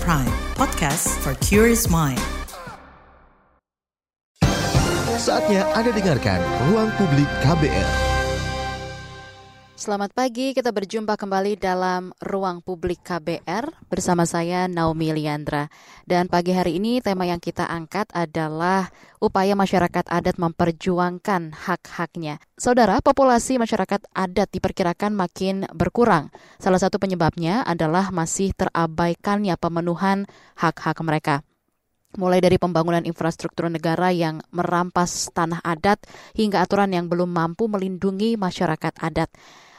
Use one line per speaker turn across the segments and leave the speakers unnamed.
Prime, podcast for curious mind.
Saatnya Anda dengarkan Ruang Publik KBR.
Selamat pagi, kita berjumpa kembali dalam Ruang Publik KBR bersama saya Naomi Liandra. Dan pagi hari ini tema yang kita angkat adalah upaya masyarakat adat memperjuangkan hak-haknya. Saudara, populasi masyarakat adat diperkirakan makin berkurang. Salah satu penyebabnya adalah masih terabaikannya pemenuhan hak-hak mereka mulai dari pembangunan infrastruktur negara yang merampas tanah adat hingga aturan yang belum mampu melindungi masyarakat adat.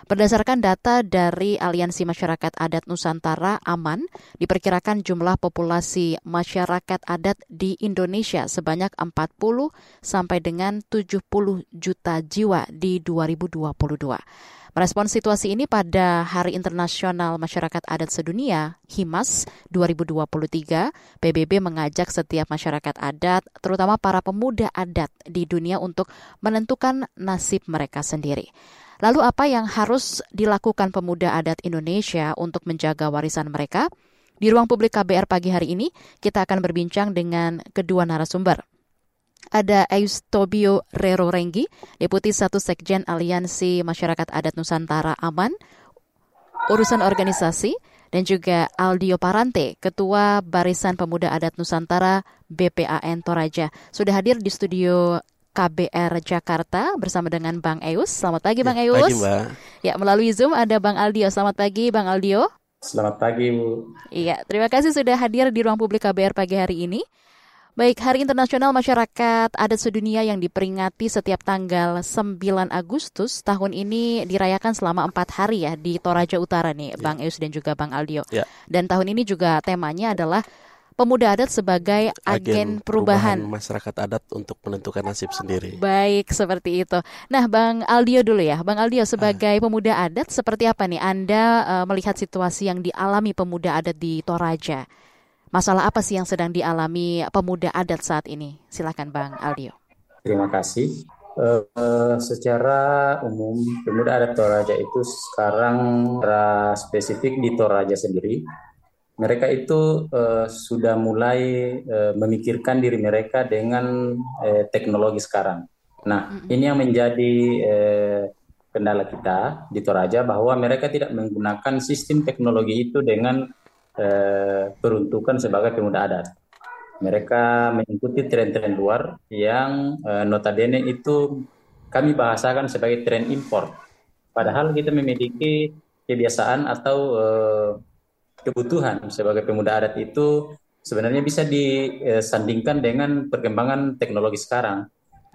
Berdasarkan data dari Aliansi Masyarakat Adat Nusantara Aman, diperkirakan jumlah populasi masyarakat adat di Indonesia sebanyak 40 sampai dengan 70 juta jiwa di 2022. Merespons situasi ini pada Hari Internasional Masyarakat Adat Sedunia, HIMAS 2023, PBB mengajak setiap masyarakat adat, terutama para pemuda adat di dunia untuk menentukan nasib mereka sendiri. Lalu apa yang harus dilakukan pemuda adat Indonesia untuk menjaga warisan mereka? Di ruang publik KBR pagi hari ini, kita akan berbincang dengan kedua narasumber ada Eustobio Rero Renggi, Deputi Satu Sekjen Aliansi Masyarakat Adat Nusantara Aman, Urusan Organisasi, dan juga Aldio Parante, Ketua Barisan Pemuda Adat Nusantara BPAN Toraja. Sudah hadir di studio KBR Jakarta bersama dengan Bang Eus. Selamat pagi Bang ya, Eus. Pagi Mbak. Ya, melalui Zoom ada Bang Aldio. Selamat pagi Bang Aldio.
Selamat pagi Bu.
Iya, terima kasih sudah hadir di ruang publik KBR pagi hari ini. Baik, Hari Internasional Masyarakat Adat Sedunia yang diperingati setiap tanggal 9 Agustus tahun ini dirayakan selama empat hari ya di Toraja Utara nih, ya. Bang Eus dan juga Bang Aldio. Ya. Dan tahun ini juga temanya adalah pemuda adat sebagai agen, agen perubahan.
perubahan masyarakat adat untuk menentukan nasib sendiri.
Baik, seperti itu. Nah, Bang Aldio dulu ya. Bang Aldio sebagai uh. pemuda adat seperti apa nih Anda uh, melihat situasi yang dialami pemuda adat di Toraja? Masalah apa sih yang sedang dialami pemuda adat saat ini? Silakan Bang Aldio.
Terima kasih. Uh, secara umum pemuda adat Toraja itu sekarang secara spesifik di Toraja sendiri mereka itu uh, sudah mulai uh, memikirkan diri mereka dengan uh, teknologi sekarang. Nah, mm-hmm. ini yang menjadi uh, kendala kita di Toraja bahwa mereka tidak menggunakan sistem teknologi itu dengan eh, peruntukan sebagai pemuda adat. Mereka mengikuti tren-tren luar yang eh, notabene itu kami bahasakan sebagai tren impor. Padahal kita memiliki kebiasaan atau eh, kebutuhan sebagai pemuda adat itu sebenarnya bisa disandingkan dengan perkembangan teknologi sekarang.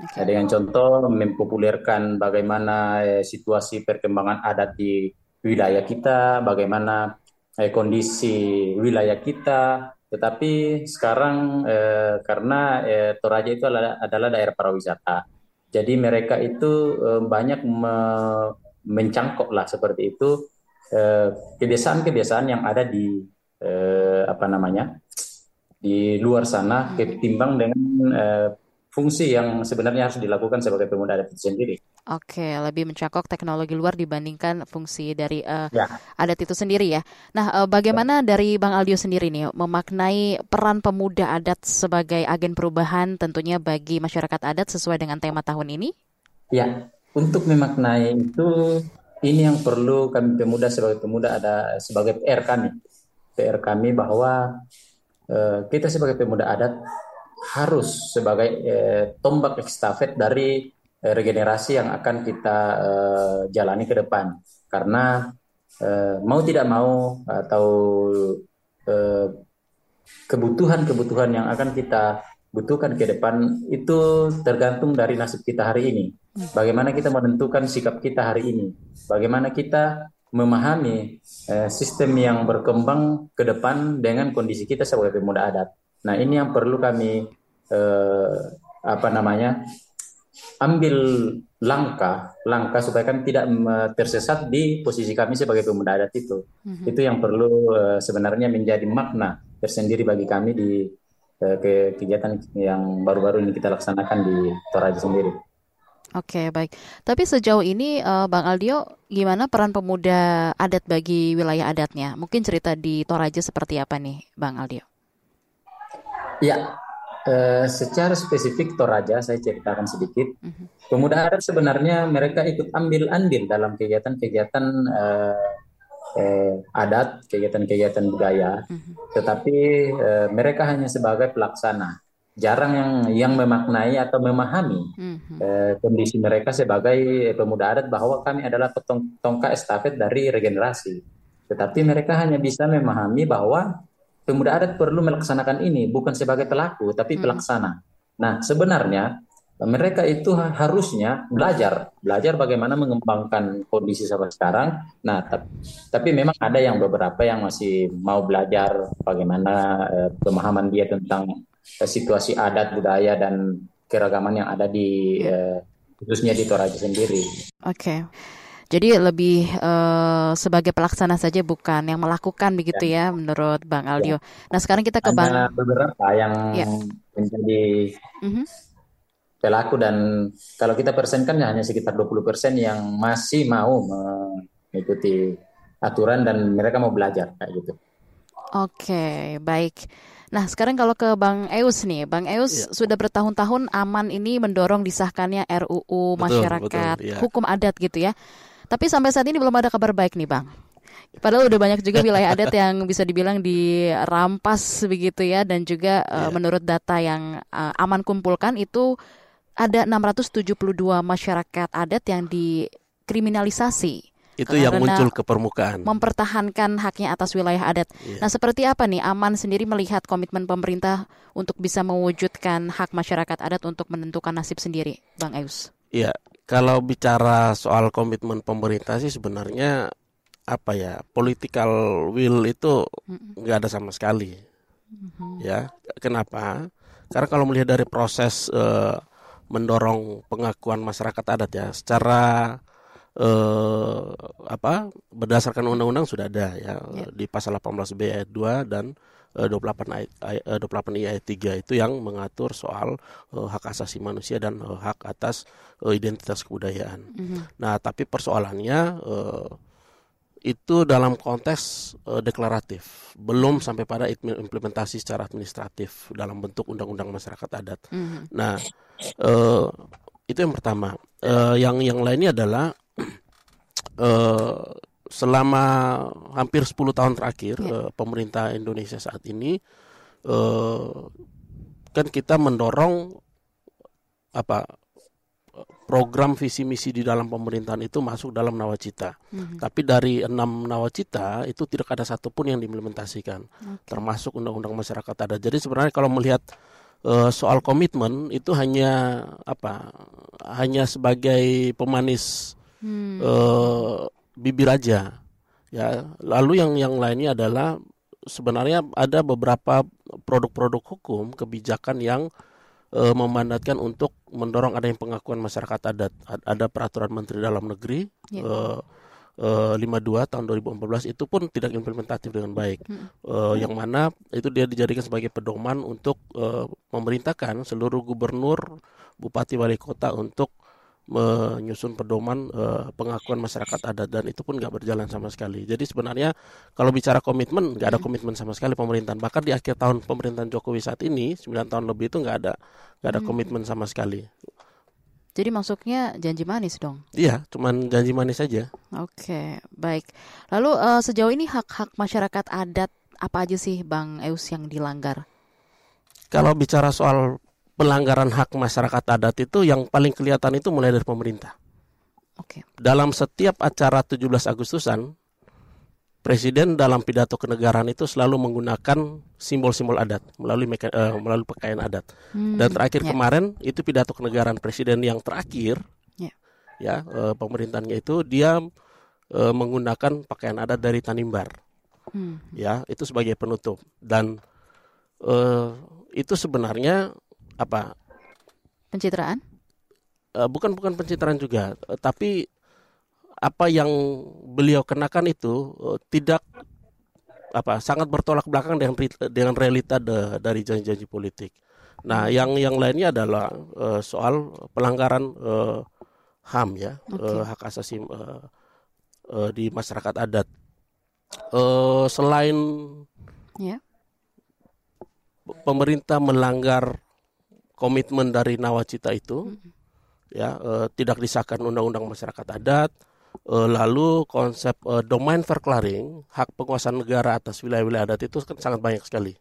Okay. Dengan contoh mempopulerkan bagaimana eh, situasi perkembangan adat di wilayah kita, bagaimana eh, kondisi wilayah kita. Tetapi sekarang eh, karena eh, Toraja itu adalah, adalah daerah pariwisata, jadi mereka itu eh, banyak me mencangkok lah seperti itu eh, kebiasaan-kebiasaan yang ada di eh, apa namanya di luar sana ketimbang dengan eh, fungsi yang sebenarnya harus dilakukan sebagai pemuda adat sendiri.
Oke, lebih mencakok teknologi luar dibandingkan fungsi dari uh, ya. adat itu sendiri ya. Nah, uh, bagaimana ya. dari Bang Aldio sendiri nih memaknai peran pemuda adat sebagai agen perubahan tentunya bagi masyarakat adat sesuai dengan tema tahun ini?
Ya, untuk memaknai itu ini yang perlu kami pemuda sebagai pemuda ada sebagai PR kami. PR kami bahwa uh, kita sebagai pemuda adat harus sebagai eh, tombak estafet dari regenerasi yang akan kita eh, jalani ke depan karena eh, mau tidak mau atau eh, kebutuhan-kebutuhan yang akan kita butuhkan ke depan itu tergantung dari nasib kita hari ini. Bagaimana kita menentukan sikap kita hari ini? Bagaimana kita memahami eh, sistem yang berkembang ke depan dengan kondisi kita sebagai pemuda adat. Nah, ini yang perlu kami eh, apa namanya? Ambil langkah langkah supaya kami tidak tersesat di posisi kami sebagai pemuda adat itu. Mm-hmm. Itu yang perlu eh, sebenarnya menjadi makna tersendiri bagi kami di eh, ke kegiatan yang baru-baru ini kita laksanakan di Toraja sendiri.
Oke, baik. Tapi sejauh ini uh, Bang Aldio, gimana peran pemuda adat bagi wilayah adatnya? Mungkin cerita di Toraja seperti apa nih, Bang Aldio?
Ya, uh, secara spesifik Toraja saya ceritakan sedikit. Pemuda adat sebenarnya mereka ikut ambil andil dalam kegiatan-kegiatan uh, eh, adat, kegiatan-kegiatan budaya, uh-huh. tetapi uh, mereka hanya sebagai pelaksana jarang yang yang memaknai atau memahami mm-hmm. eh, kondisi mereka sebagai pemuda adat bahwa kami adalah tongkat estafet dari regenerasi. Tetapi mereka hanya bisa memahami bahwa pemuda adat perlu melaksanakan ini bukan sebagai pelaku tapi mm-hmm. pelaksana. Nah, sebenarnya mereka itu harusnya belajar, belajar bagaimana mengembangkan kondisi sampai sekarang. Nah, tapi, tapi memang ada yang beberapa yang masih mau belajar bagaimana eh, pemahaman dia tentang Eh, situasi adat budaya dan keragaman yang ada di uh, khususnya di Toraja sendiri.
Oke. Okay. Jadi lebih uh, sebagai pelaksana saja bukan yang melakukan begitu ya, ya menurut Bang ya. Aldio. Ya. Nah sekarang kita ke Bang.
beberapa yang ya. menjadi uh-huh. pelaku dan kalau kita persenkan ya hanya sekitar 20 persen yang masih mau mengikuti aturan dan mereka mau belajar kayak gitu.
Oke, okay, baik. Nah, sekarang kalau ke Bang Eus nih, Bang Eus ya. sudah bertahun-tahun aman ini mendorong disahkannya RUU betul, masyarakat betul, ya. hukum adat gitu ya. Tapi sampai saat ini belum ada kabar baik nih, Bang. Padahal udah banyak juga wilayah adat yang bisa dibilang dirampas begitu ya dan juga ya. uh, menurut data yang uh, aman kumpulkan itu ada 672 masyarakat adat yang dikriminalisasi
itu yang muncul ke permukaan.
Mempertahankan haknya atas wilayah adat. Yeah. Nah, seperti apa nih Aman sendiri melihat komitmen pemerintah untuk bisa mewujudkan hak masyarakat adat untuk menentukan nasib sendiri, Bang Eus?
Iya, kalau bicara soal komitmen pemerintah sih sebenarnya apa ya political will itu nggak ada sama sekali. Mm-hmm. Ya, kenapa? Karena kalau melihat dari proses uh, mendorong pengakuan masyarakat adat ya, secara eh, apa berdasarkan undang-undang sudah ada ya, ya. di pasal 18b ayat 2 dan eh, 28 ayat, ayat 28 i ayat 3 itu yang mengatur soal eh, hak asasi manusia dan eh, hak atas eh, identitas kebudayaan. Mm -hmm. Nah, tapi persoalannya eh, itu dalam konteks uh, deklaratif, belum sampai pada implementasi secara administratif dalam bentuk undang-undang masyarakat adat. Mm -hmm. Nah, uh, itu yang pertama. Uh, yang yang lainnya adalah uh, selama hampir 10 tahun terakhir ya. uh, pemerintah Indonesia saat ini uh, kan kita mendorong apa program visi misi di dalam pemerintahan itu masuk dalam nawacita. Mm-hmm. Tapi dari enam nawacita itu tidak ada satupun yang diimplementasikan, okay. termasuk undang-undang masyarakat adat. Jadi sebenarnya kalau melihat uh, soal komitmen itu hanya apa? Hanya sebagai pemanis hmm. uh, bibir aja ya lalu yang yang lainnya adalah sebenarnya ada beberapa produk-produk hukum kebijakan yang uh, memandatkan untuk mendorong adanya pengakuan masyarakat adat ada peraturan menteri dalam negeri yeah. uh, uh, 52 tahun 2014 itu pun tidak implementatif dengan baik hmm. uh, yang mana itu dia dijadikan sebagai pedoman untuk uh, memerintahkan seluruh gubernur bupati wali kota untuk menyusun pedoman uh, pengakuan masyarakat adat dan itu pun nggak berjalan sama sekali. Jadi sebenarnya kalau bicara komitmen nggak ada hmm. komitmen sama sekali pemerintahan. Bahkan di akhir tahun pemerintahan Jokowi saat ini 9 tahun lebih itu nggak ada nggak ada hmm. komitmen sama sekali.
Jadi maksudnya janji manis dong?
Iya, cuman janji manis saja.
Oke, baik. Lalu uh, sejauh ini hak-hak masyarakat adat apa aja sih Bang Eus yang dilanggar?
Kalau bicara soal pelanggaran hak masyarakat adat itu yang paling kelihatan itu mulai dari pemerintah. Oke. Dalam setiap acara 17 Agustusan, Presiden dalam pidato kenegaraan itu selalu menggunakan simbol-simbol adat melalui meka, uh, melalui pakaian adat. Hmm, Dan terakhir yeah. kemarin itu pidato kenegaraan Presiden yang terakhir, yeah. ya uh, pemerintahannya itu dia uh, menggunakan pakaian adat dari Tanimbar, hmm. ya itu sebagai penutup. Dan uh, itu sebenarnya apa
pencitraan
uh, bukan bukan pencitraan juga uh, tapi apa yang beliau kenakan itu uh, tidak apa sangat bertolak belakang dengan dengan realita de, dari janji-janji politik Nah, yang yang lainnya adalah uh, soal pelanggaran uh, HAM ya, okay. uh, hak asasi uh, uh, di masyarakat adat. Uh, selain yeah. pemerintah melanggar komitmen dari nawacita itu, mm -hmm. ya uh, tidak disahkan undang-undang masyarakat adat, uh, lalu konsep uh, domain verklaring hak penguasaan negara atas wilayah-wilayah adat itu kan sangat banyak sekali.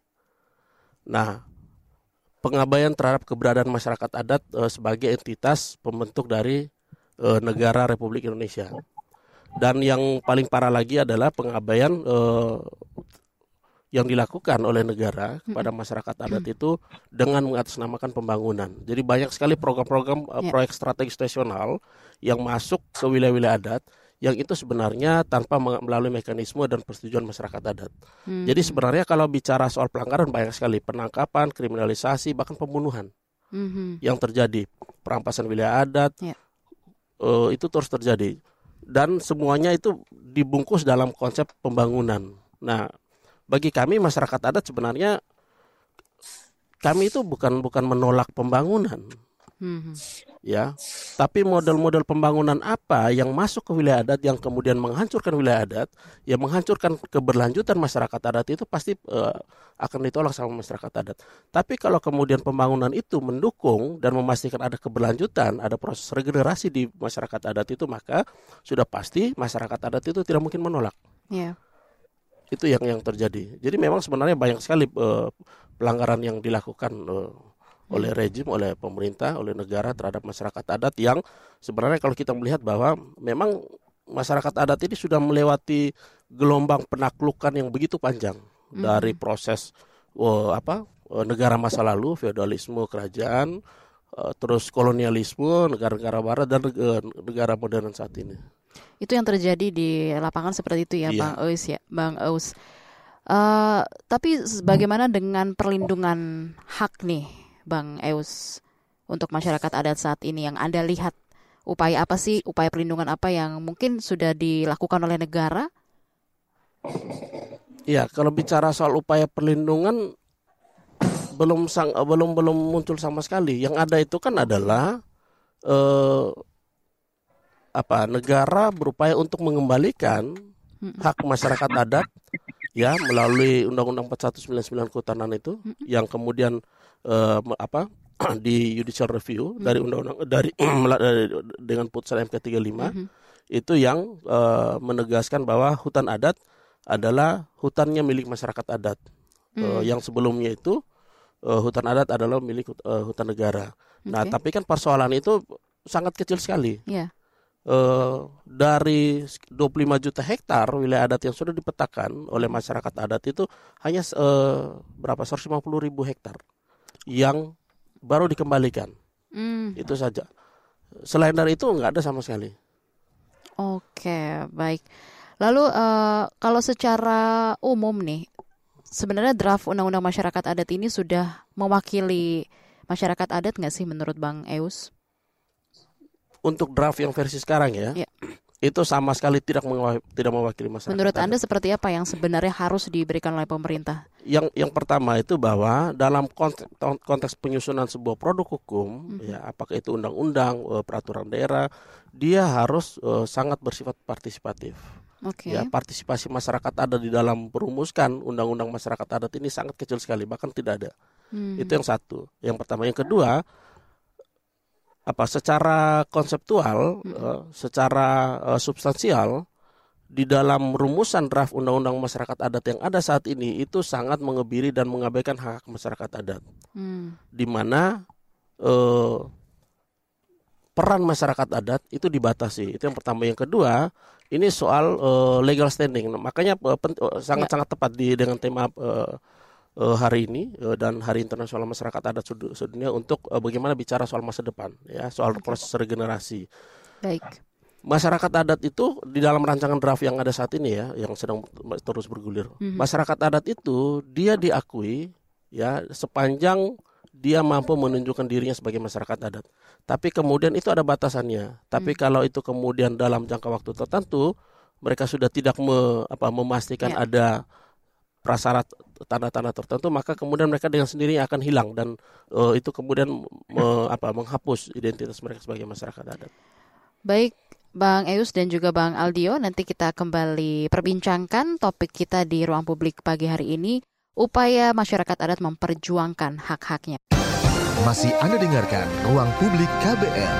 Nah, pengabaian terhadap keberadaan masyarakat adat uh, sebagai entitas pembentuk dari uh, negara Republik Indonesia. Dan yang paling parah lagi adalah pengabaian uh, yang dilakukan oleh negara kepada masyarakat adat itu dengan mengatasnamakan pembangunan. Jadi banyak sekali program-program uh, proyek strategis nasional yang masuk ke wilayah-wilayah adat yang itu sebenarnya tanpa melalui mekanisme dan persetujuan masyarakat adat. Hmm. Jadi sebenarnya kalau bicara soal pelanggaran banyak sekali penangkapan, kriminalisasi, bahkan pembunuhan hmm. yang terjadi, perampasan wilayah adat yeah. Ya. uh, itu terus terjadi dan semuanya itu dibungkus dalam konsep pembangunan. Nah, bagi kami masyarakat adat sebenarnya kami itu bukan bukan menolak pembangunan, hmm. ya tapi model-model pembangunan apa yang masuk ke wilayah adat yang kemudian menghancurkan wilayah adat yang menghancurkan keberlanjutan masyarakat adat itu pasti uh, akan ditolak sama masyarakat adat tapi kalau kemudian pembangunan itu mendukung dan memastikan ada keberlanjutan ada proses regenerasi di masyarakat adat itu maka sudah pasti masyarakat adat itu tidak mungkin menolak yeah. Itu yang yang terjadi jadi memang sebenarnya banyak sekali uh, pelanggaran yang dilakukan uh, oleh rejim, oleh pemerintah, oleh negara terhadap masyarakat adat yang sebenarnya kalau kita melihat bahwa memang masyarakat adat ini sudah melewati gelombang penaklukan yang begitu panjang hmm. dari proses oh, apa oh, negara masa lalu feodalisme kerajaan uh, terus kolonialisme negara-negara barat dan negara modern saat ini.
Itu yang terjadi di lapangan seperti itu ya, iya. Bang Eus ya, Bang Eus. Uh, tapi bagaimana dengan perlindungan hak nih Bang Eus untuk masyarakat adat saat ini yang Anda lihat upaya apa sih, upaya perlindungan apa yang mungkin sudah dilakukan oleh negara?
Ya, kalau bicara soal upaya perlindungan belum sang belum belum muncul sama sekali. Yang ada itu kan adalah eh, apa negara berupaya untuk mengembalikan hak masyarakat adat ya melalui Undang-Undang 4199 Kehutanan itu yang kemudian uh, apa di judicial review hmm. dari undang-undang dari dengan putusan MK 35 hmm. itu yang uh, menegaskan bahwa hutan adat adalah hutannya milik masyarakat adat. Hmm. Uh, yang sebelumnya itu uh, hutan adat adalah milik uh, hutan negara. Okay. Nah, tapi kan persoalan itu sangat kecil sekali. Yeah. Uh, dari 25 juta hektar wilayah adat yang sudah dipetakan oleh masyarakat adat itu hanya uh, berapa 150 ribu hektar yang baru dikembalikan. Mm. Itu saja. Selain dari itu nggak ada sama sekali.
Oke, baik. Lalu uh, kalau secara umum nih, sebenarnya draft Undang-Undang Masyarakat Adat ini sudah mewakili masyarakat adat nggak sih menurut Bang Eus?
Untuk draft yang versi sekarang ya, ya itu sama sekali tidak tidak mewakili masyarakat.
Menurut Anda seperti apa yang sebenarnya harus diberikan oleh pemerintah?
Yang yang pertama itu bahwa dalam konteks, konteks penyusunan sebuah produk hukum mm-hmm. ya apakah itu undang-undang, eh, peraturan daerah, dia harus uh, sangat bersifat partisipatif. Okay. Ya, partisipasi masyarakat ada di dalam merumuskan undang-undang masyarakat adat ini sangat kecil sekali, bahkan tidak ada. Hmm. Itu yang satu. Yang pertama, yang kedua, apa secara konseptual, hmm. uh, secara uh, substansial di dalam rumusan draft undang-undang masyarakat adat yang ada saat ini itu sangat mengebiri dan mengabaikan hak, -hak masyarakat adat, hmm. di mana uh, peran masyarakat adat itu dibatasi. Itu yang pertama. Yang kedua, ini soal uh, legal standing. Makanya sangat-sangat uh, tepat di dengan tema uh, uh, hari ini uh, dan Hari Internasional Masyarakat Adat Sedunia untuk uh, bagaimana bicara soal masa depan ya, soal proses regenerasi.
Baik.
Masyarakat adat itu di dalam rancangan draft yang ada saat ini ya, yang sedang terus bergulir. Mm -hmm. Masyarakat adat itu dia diakui ya sepanjang dia mampu menunjukkan dirinya sebagai masyarakat adat. Tapi kemudian itu ada batasannya. Tapi hmm. kalau itu kemudian dalam jangka waktu tertentu mereka sudah tidak me, apa, memastikan yeah. ada prasyarat tanda-tanda tertentu maka kemudian mereka dengan sendirinya akan hilang dan uh, itu kemudian me, apa menghapus identitas mereka sebagai masyarakat adat.
Baik, Bang Eus dan juga Bang Aldio, nanti kita kembali perbincangkan topik kita di ruang publik pagi hari ini, upaya masyarakat adat memperjuangkan hak-haknya.
Masih Anda dengarkan Ruang Publik KBR.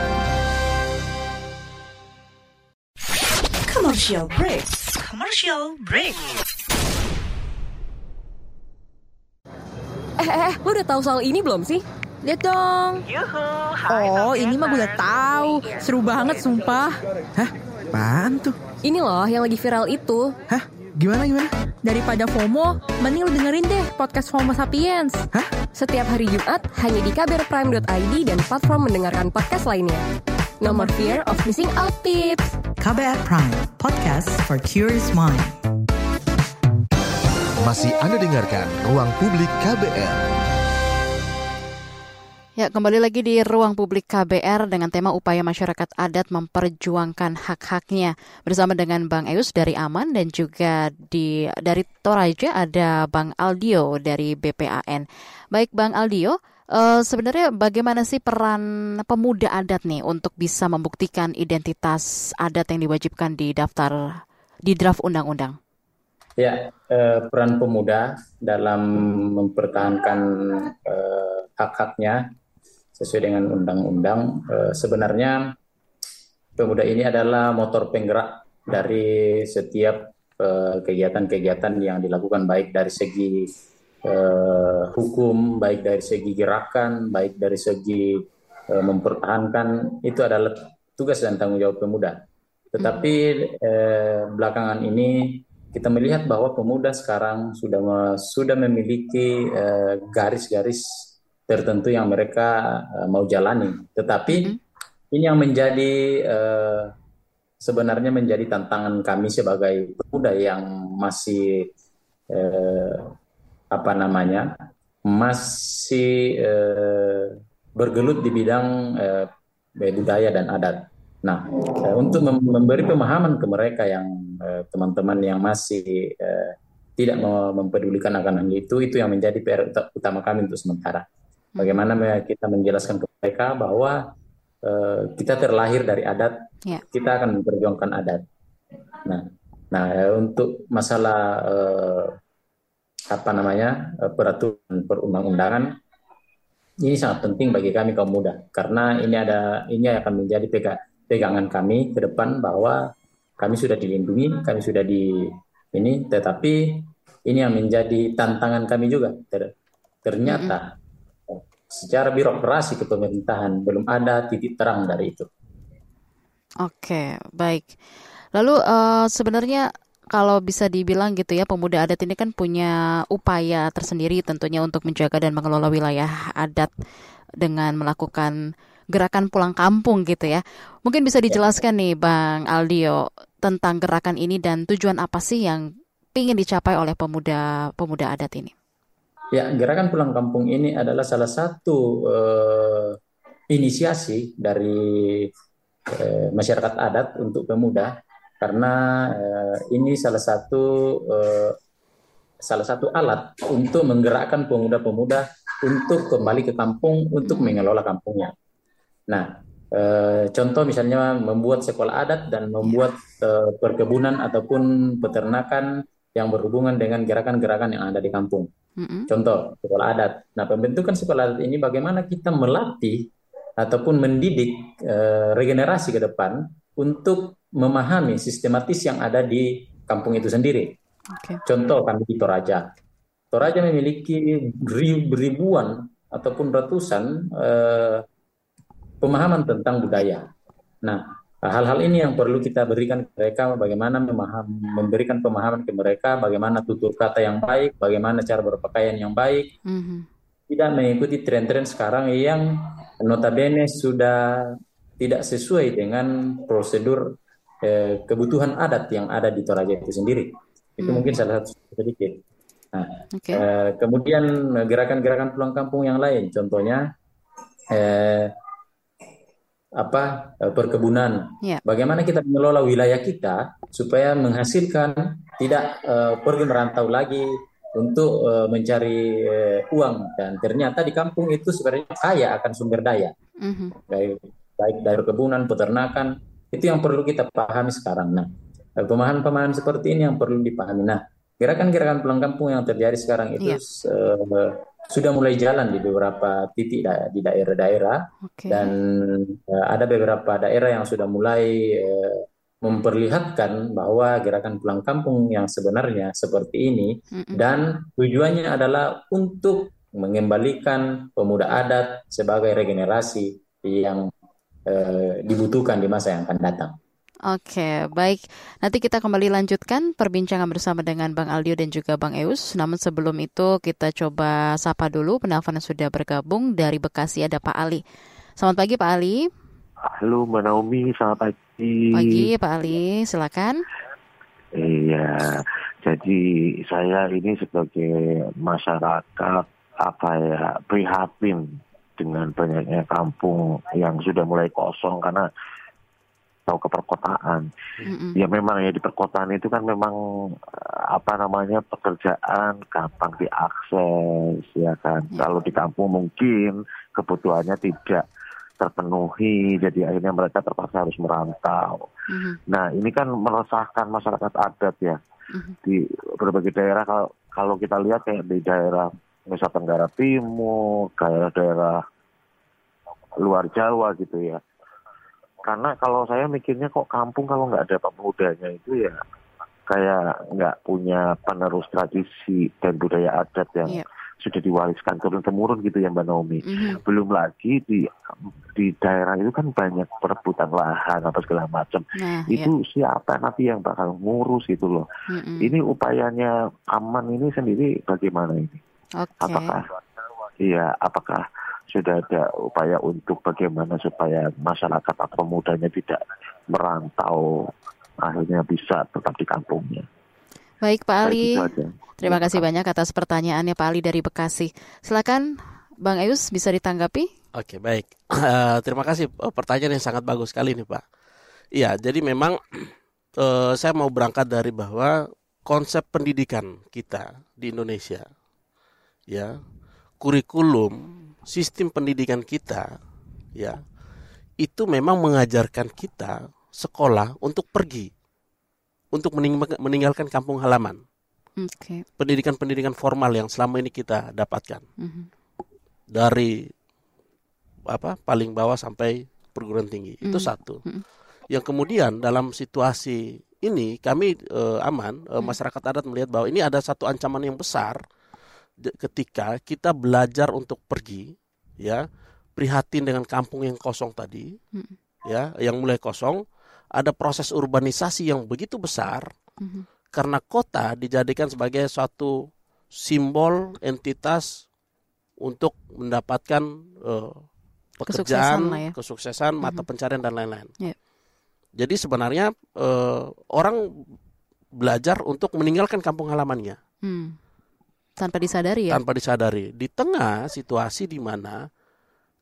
Commercial break. Commercial break.
Eh, eh, eh, lo udah tahu soal ini belum sih?
Lihat dong. Oh, ini mah gue udah tahu. Seru banget, sumpah.
Hah? Apaan tuh?
Ini loh yang lagi viral itu.
Hah? Gimana gimana?
Daripada FOMO, mending lu dengerin deh podcast FOMO Sapiens.
Hah?
Setiap hari Jumat hanya di kbrprime.id dan platform mendengarkan podcast lainnya. No more fear of missing out tips.
KBR Prime, podcast for curious mind.
Masih Anda dengarkan Ruang Publik KBR.
Ya, kembali lagi di ruang publik KBR dengan tema upaya masyarakat adat memperjuangkan hak-haknya bersama dengan Bang Eus dari Aman dan juga di dari Toraja ada Bang Aldio dari BPAN. Baik Bang Aldio, uh, sebenarnya bagaimana sih peran pemuda adat nih untuk bisa membuktikan identitas adat yang diwajibkan di daftar di draft undang-undang?
Ya, eh, peran pemuda dalam mempertahankan eh, hak-haknya sesuai dengan undang-undang. Eh, sebenarnya pemuda ini adalah motor penggerak dari setiap eh, kegiatan-kegiatan yang dilakukan baik dari segi eh, hukum, baik dari segi gerakan, baik dari segi eh, mempertahankan itu adalah tugas dan tanggung jawab pemuda. Tetapi eh, belakangan ini kita melihat bahwa pemuda sekarang sudah sudah memiliki eh, garis-garis eh, tertentu yang mereka uh, mau jalani. Tetapi mm-hmm. ini yang menjadi uh, sebenarnya menjadi tantangan kami sebagai pemuda yang masih apa namanya masih bergelut di bidang budaya dan adat. Nah, untuk memberi pemahaman ke mereka yang teman-teman uh, yang masih uh, tidak mempedulikan akan hal itu, itu yang menjadi PR utama kami untuk sementara. Bagaimana kita menjelaskan ke mereka bahwa uh, kita terlahir dari adat, yeah. kita akan memperjuangkan adat. Nah, nah untuk masalah apa namanya peraturan perundang-undangan ini sangat penting bagi kami kaum muda karena ini ada ini akan menjadi pega, pegangan kami ke depan bahwa kami sudah dilindungi, kami sudah di ini, tetapi ini yang menjadi tantangan kami juga. Ternyata secara birokrasi kepemerintahan belum ada titik terang dari itu.
Oke, baik. Lalu uh, sebenarnya kalau bisa dibilang gitu ya, pemuda adat ini kan punya upaya tersendiri tentunya untuk menjaga dan mengelola wilayah adat dengan melakukan gerakan pulang kampung gitu ya. Mungkin bisa ya. dijelaskan nih Bang Aldio tentang gerakan ini dan tujuan apa sih yang ingin dicapai oleh pemuda-pemuda adat ini?
Ya, gerakan pulang kampung ini adalah salah satu uh, inisiasi dari uh, masyarakat adat untuk pemuda karena uh, ini salah satu uh, salah satu alat untuk menggerakkan pemuda-pemuda untuk kembali ke kampung untuk mengelola kampungnya. Nah, uh, contoh misalnya membuat sekolah adat dan membuat uh, perkebunan ataupun peternakan yang berhubungan dengan gerakan-gerakan yang ada di kampung. Mm-hmm. Contoh sekolah adat. Nah, pembentukan sekolah adat ini bagaimana kita melatih ataupun mendidik uh, regenerasi ke depan untuk memahami sistematis yang ada di kampung itu sendiri. Okay. Contoh kami di Toraja. Toraja memiliki ribuan ataupun ratusan pemahaman tentang budaya. Nah, hal-hal ini yang perlu kita berikan ke mereka bagaimana memaham, memberikan pemahaman ke mereka bagaimana tutur kata yang baik bagaimana cara berpakaian yang baik mm-hmm. tidak mengikuti tren-tren sekarang yang notabene sudah tidak sesuai dengan prosedur eh, kebutuhan adat yang ada di Toraja itu sendiri itu mm. mungkin salah satu sedikit nah okay. eh, kemudian gerakan-gerakan pulang kampung yang lain contohnya eh, apa eh, perkebunan. Yeah. Bagaimana kita mengelola wilayah kita supaya menghasilkan tidak uh, pergi merantau lagi untuk uh, mencari uh, uang dan ternyata di kampung itu sebenarnya kaya akan sumber daya mm-hmm. baik baik dari perkebunan peternakan itu yang perlu kita pahami sekarang nah pemahaman-pemahaman seperti ini yang perlu dipahami nah gerakan-gerakan pulang kampung yang terjadi sekarang itu yeah. Iya. uh, sudah mulai jalan di beberapa titik da- di daerah-daerah okay. dan uh, ada beberapa daerah yang sudah mulai uh, memperlihatkan bahwa gerakan pulang kampung yang sebenarnya seperti ini mm-hmm. dan tujuannya adalah untuk mengembalikan pemuda adat sebagai regenerasi yang eh, dibutuhkan di masa yang akan datang.
Oke, baik. Nanti kita kembali lanjutkan perbincangan bersama dengan Bang Aldio dan juga Bang Eus. Namun sebelum itu kita coba sapa dulu penelpon yang sudah bergabung dari Bekasi ada Pak Ali. Selamat pagi Pak Ali.
Halo Mbak Naomi, selamat pagi.
Pagi Pak Ali, silakan.
Iya, jadi saya ini sebagai masyarakat apa ya prihatin dengan banyaknya kampung yang sudah mulai kosong karena tahu ke perkotaan. Mm-hmm. Ya memang ya di perkotaan itu kan memang eh, apa namanya pekerjaan gampang diakses ya kan. Mm-hmm. Kalau di kampung mungkin kebutuhannya tidak terpenuhi, jadi akhirnya mereka terpaksa harus merantau. Mm-hmm. Nah ini kan meresahkan masyarakat adat ya mm-hmm. di berbagai daerah. Kalau kalau kita lihat kayak di daerah Nusa Tenggara Timur, daerah-daerah luar Jawa gitu ya. Karena kalau saya mikirnya kok kampung kalau nggak ada pemudanya itu ya kayak nggak punya penerus tradisi dan budaya adat yang yeah sudah diwariskan turun temurun gitu ya Mbak Naomi. Mm-hmm. Belum lagi di di daerah itu kan banyak perebutan lahan apa segala macam. Nah, itu iya. siapa nanti yang bakal ngurus itu loh. Mm-hmm. Ini upayanya aman ini sendiri bagaimana ini? Okay. Apakah iya apakah sudah ada upaya untuk bagaimana supaya masyarakat atau mudanya tidak merantau akhirnya bisa tetap di kampungnya.
Baik Pak Ali, terima kasih banyak atas pertanyaannya Pak Ali dari Bekasi. Silakan Bang Eus bisa ditanggapi?
Oke baik, uh, terima kasih oh, pertanyaan yang sangat bagus sekali nih Pak. Iya, jadi memang uh, saya mau berangkat dari bahwa konsep pendidikan kita di Indonesia, ya, kurikulum, sistem pendidikan kita, ya, itu memang mengajarkan kita sekolah untuk pergi untuk meninggalkan kampung halaman. Okay. Pendidikan-pendidikan formal yang selama ini kita dapatkan mm-hmm. dari apa paling bawah sampai perguruan tinggi mm-hmm. itu satu. Mm-hmm. Yang kemudian dalam situasi ini kami uh, aman uh, mm-hmm. masyarakat adat melihat bahwa ini ada satu ancaman yang besar ketika kita belajar untuk pergi ya prihatin dengan kampung yang kosong tadi mm-hmm. ya yang mulai kosong ada proses urbanisasi yang begitu besar mm-hmm. karena kota dijadikan sebagai suatu simbol entitas untuk mendapatkan uh, pekerjaan, kesuksesan, ya. kesuksesan mm-hmm. mata pencarian dan lain-lain. Yeah. Jadi sebenarnya uh, orang belajar untuk meninggalkan kampung halamannya. Hmm.
Tanpa disadari ya.
Tanpa disadari. Di tengah situasi di mana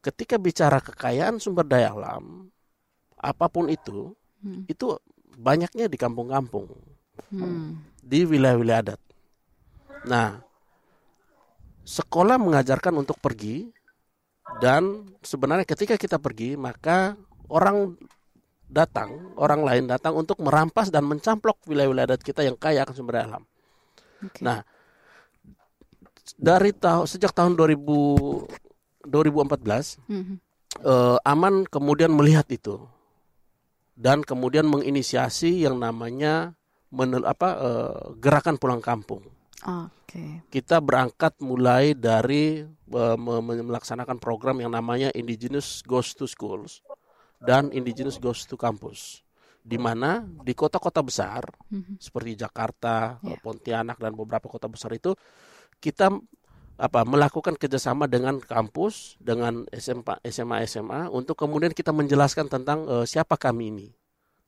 ketika bicara kekayaan sumber daya alam apa pun itu hmm. itu banyaknya di kampung-kampung, hmm. di wilayah-wilayah adat. Nah, sekolah mengajarkan untuk pergi dan sebenarnya ketika kita pergi maka orang datang, orang lain datang untuk merampas dan mencamplok wilayah-wilayah adat kita yang kaya akan sumber daya alam. Okay. Nah, dari tahun sejak tahun 2000 2014 -hmm. eh, Aman kemudian melihat itu dan kemudian menginisiasi yang namanya menel, apa uh, gerakan pulang kampung. Okay. Kita berangkat mulai dari uh, melaksanakan program yang namanya Indigenous Goes to Schools dan Indigenous Goes to Campus, di mana di kota-kota besar mm-hmm. seperti Jakarta, yeah. Pontianak dan beberapa kota besar itu kita apa melakukan kerjasama dengan kampus dengan SMA SMA SMA untuk kemudian kita menjelaskan tentang uh, siapa kami ini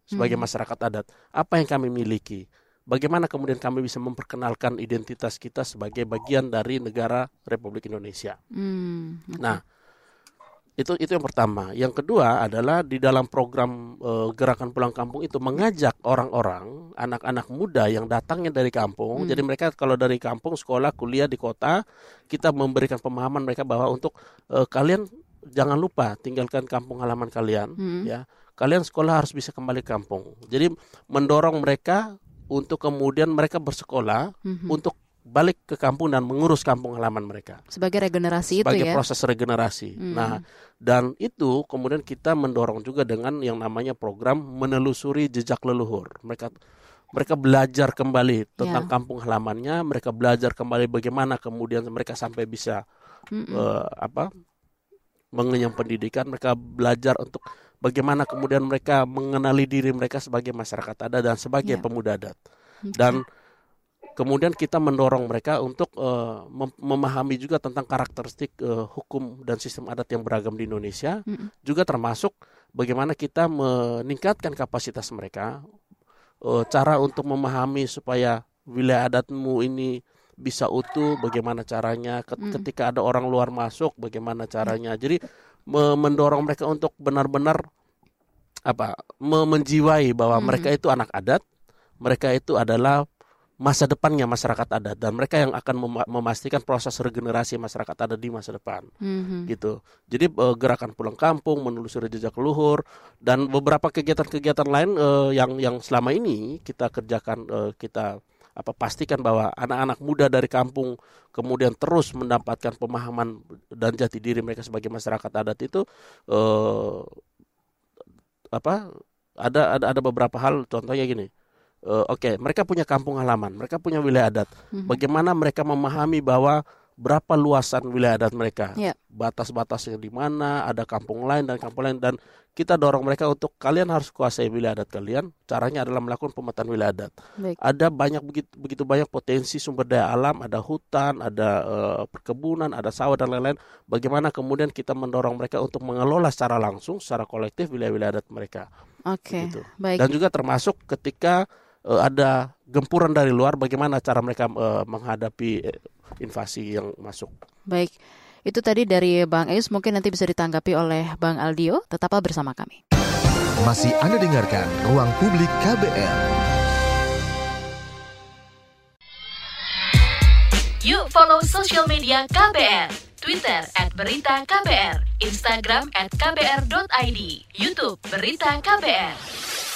sebagai hmm. masyarakat adat apa yang kami miliki bagaimana kemudian kami bisa memperkenalkan identitas kita sebagai bagian dari negara Republik Indonesia hmm. okay. nah itu itu yang pertama. Yang kedua adalah di dalam program uh, gerakan pulang kampung itu mengajak orang-orang, anak-anak muda yang datangnya dari kampung. Hmm. Jadi mereka kalau dari kampung sekolah, kuliah di kota, kita memberikan pemahaman mereka bahwa untuk uh, kalian jangan lupa tinggalkan kampung halaman kalian, hmm. ya. Kalian sekolah harus bisa kembali ke kampung. Jadi mendorong mereka untuk kemudian mereka bersekolah hmm. untuk balik ke kampung dan mengurus kampung halaman mereka.
Sebagai regenerasi
Sebagai
itu ya.
proses regenerasi. Hmm. Nah, dan itu kemudian kita mendorong juga dengan yang namanya program menelusuri jejak leluhur. Mereka mereka belajar kembali tentang yeah. kampung halamannya, mereka belajar kembali bagaimana kemudian mereka sampai bisa mm Uh, apa mengenyam pendidikan, mereka belajar untuk bagaimana kemudian mereka mengenali diri mereka sebagai masyarakat adat dan sebagai yeah. pemuda adat. Dan Kemudian kita mendorong mereka untuk uh, mem memahami juga tentang karakteristik uh, hukum dan sistem adat yang beragam di Indonesia, mm. juga termasuk bagaimana kita meningkatkan kapasitas mereka, uh, cara untuk memahami supaya wilayah adatmu ini bisa utuh, bagaimana caranya, mm. ketika ada orang luar masuk, bagaimana caranya. Jadi me mendorong mereka untuk benar-benar apa, menjiwai bahwa mm. mereka itu anak adat, mereka itu adalah masa depannya masyarakat adat. Dan mereka yang akan mem memastikan proses regenerasi masyarakat adat di masa depan. Mm-hmm. gitu. Jadi uh, gerakan pulang kampung menelusuri jejak leluhur dan beberapa kegiatan-kegiatan lain uh, yang yang selama ini kita kerjakan uh, kita apa pastikan bahwa anak-anak muda dari kampung kemudian terus mendapatkan pemahaman dan jati diri mereka sebagai masyarakat adat itu uh, apa ada ada ada beberapa hal. Contohnya gini uh, oke okay, mereka punya kampung halaman mereka punya wilayah adat mm-hmm. bagaimana mereka memahami bahwa berapa luasan wilayah adat mereka yeah. batas-batasnya di mana ada kampung lain dan kampung lain dan kita dorong mereka untuk kalian harus kuasai wilayah adat kalian caranya adalah melakukan pemetaan wilayah adat Baik. ada banyak begitu begitu banyak potensi sumber daya alam ada hutan ada uh, perkebunan ada sawah dan lain-lain bagaimana kemudian kita mendorong mereka untuk mengelola secara langsung secara kolektif wilayah-wilayah adat mereka
oke okay.
gitu. dan juga termasuk ketika uh, ada gempuran dari luar, bagaimana cara mereka uh, menghadapi eh, invasi yang masuk.
Baik, itu tadi dari Bang Eus, mungkin nanti bisa ditanggapi oleh Bang Aldio. Tetaplah bersama kami.
Masih Anda dengarkan Ruang Publik KBR.
Yuk follow social media KBR. Twitter at Berita KBR, Instagram at KBR.id, Youtube Berita KBR.